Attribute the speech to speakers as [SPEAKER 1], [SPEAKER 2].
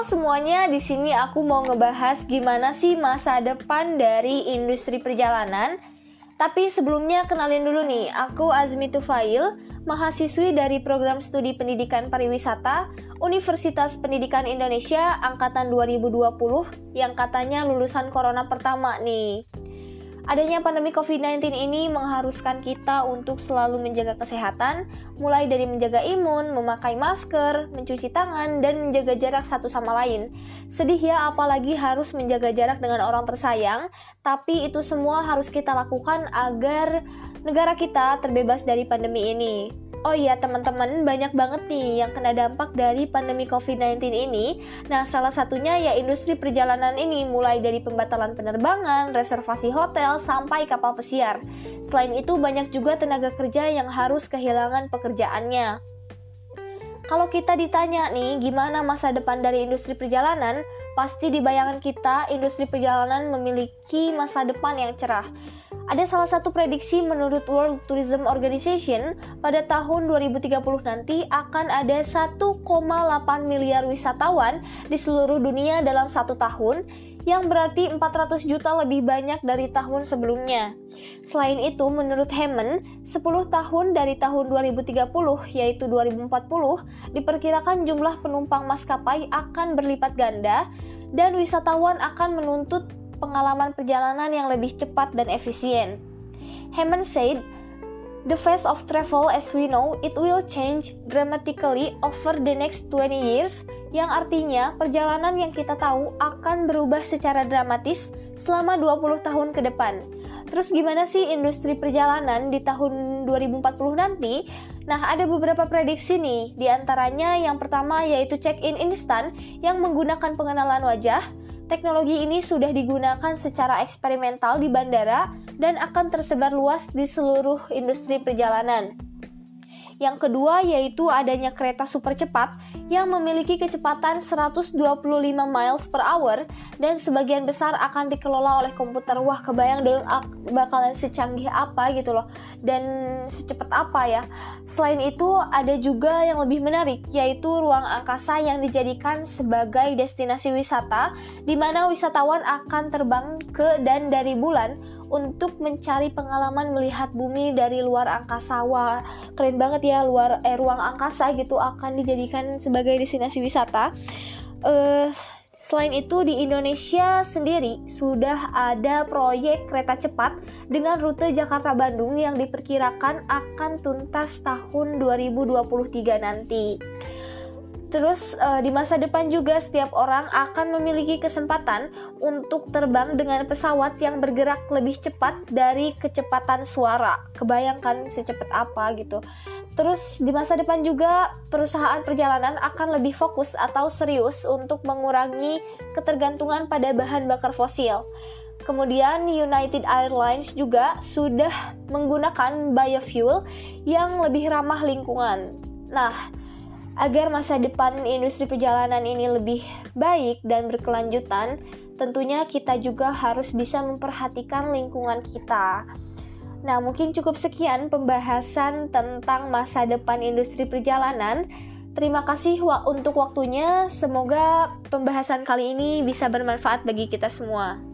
[SPEAKER 1] Semuanya, di sini aku mau ngebahas gimana sih masa depan dari industri perjalanan. Tapi sebelumnya kenalin dulu nih, aku Azmi Tufail, mahasiswi dari program studi pendidikan pariwisata Universitas Pendidikan Indonesia angkatan 2020 yang katanya lulusan corona pertama nih. Adanya pandemi COVID-19 ini mengharuskan kita untuk selalu menjaga kesehatan, mulai dari menjaga imun, memakai masker, mencuci tangan, dan menjaga jarak satu sama lain. Sedih ya, apalagi harus menjaga jarak dengan orang tersayang, tapi itu semua harus kita lakukan agar negara kita terbebas dari pandemi ini. Oh iya teman-teman, banyak banget nih yang kena dampak dari pandemi COVID-19 ini. Nah, salah satunya ya industri perjalanan ini, mulai dari pembatalan penerbangan, reservasi hotel, sampai kapal pesiar. Selain itu, banyak juga tenaga kerja yang harus kehilangan pekerjaannya. Kalau kita ditanya nih, gimana masa depan dari industri perjalanan, pasti di bayangan kita, industri perjalanan memiliki masa depan yang cerah. Ada salah satu prediksi menurut World Tourism Organization pada tahun 2030 nanti akan ada 1,8 miliar wisatawan di seluruh dunia dalam satu tahun yang berarti 400 juta lebih banyak dari tahun sebelumnya. Selain itu, menurut Hemen, 10 tahun dari tahun 2030 yaitu 2040 diperkirakan jumlah penumpang maskapai akan berlipat ganda dan wisatawan akan menuntut pengalaman perjalanan yang lebih cepat dan efisien. Hammond said, The face of travel as we know it will change dramatically over the next 20 years yang artinya perjalanan yang kita tahu akan berubah secara dramatis selama 20 tahun ke depan. Terus gimana sih industri perjalanan di tahun 2040 nanti? Nah, ada beberapa prediksi nih. Di antaranya yang pertama yaitu check-in instan yang menggunakan pengenalan wajah, Teknologi ini sudah digunakan secara eksperimental di bandara dan akan tersebar luas di seluruh industri perjalanan. Yang kedua yaitu adanya kereta super cepat yang memiliki kecepatan 125 miles per hour dan sebagian besar akan dikelola oleh komputer. Wah, kebayang dong bakalan secanggih apa gitu loh dan secepat apa ya. Selain itu, ada juga yang lebih menarik yaitu ruang angkasa yang dijadikan sebagai destinasi wisata di mana wisatawan akan terbang ke dan dari bulan untuk mencari pengalaman melihat bumi dari luar angkasa. Wah, keren banget ya luar eh, ruang angkasa gitu akan dijadikan sebagai destinasi wisata. Uh, Selain itu, di Indonesia sendiri sudah ada proyek kereta cepat dengan rute Jakarta-Bandung yang diperkirakan akan tuntas tahun 2023 nanti. Terus uh, di masa depan juga setiap orang akan memiliki kesempatan untuk terbang dengan pesawat yang bergerak lebih cepat dari kecepatan suara. Kebayangkan secepat apa gitu. Terus di masa depan juga perusahaan perjalanan akan lebih fokus atau serius untuk mengurangi ketergantungan pada bahan bakar fosil. Kemudian United Airlines juga sudah menggunakan biofuel yang lebih ramah lingkungan. Nah, Agar masa depan industri perjalanan ini lebih baik dan berkelanjutan, tentunya kita juga harus bisa memperhatikan lingkungan kita. Nah, mungkin cukup sekian pembahasan tentang masa depan industri perjalanan. Terima kasih untuk waktunya. Semoga pembahasan kali ini bisa bermanfaat bagi kita semua.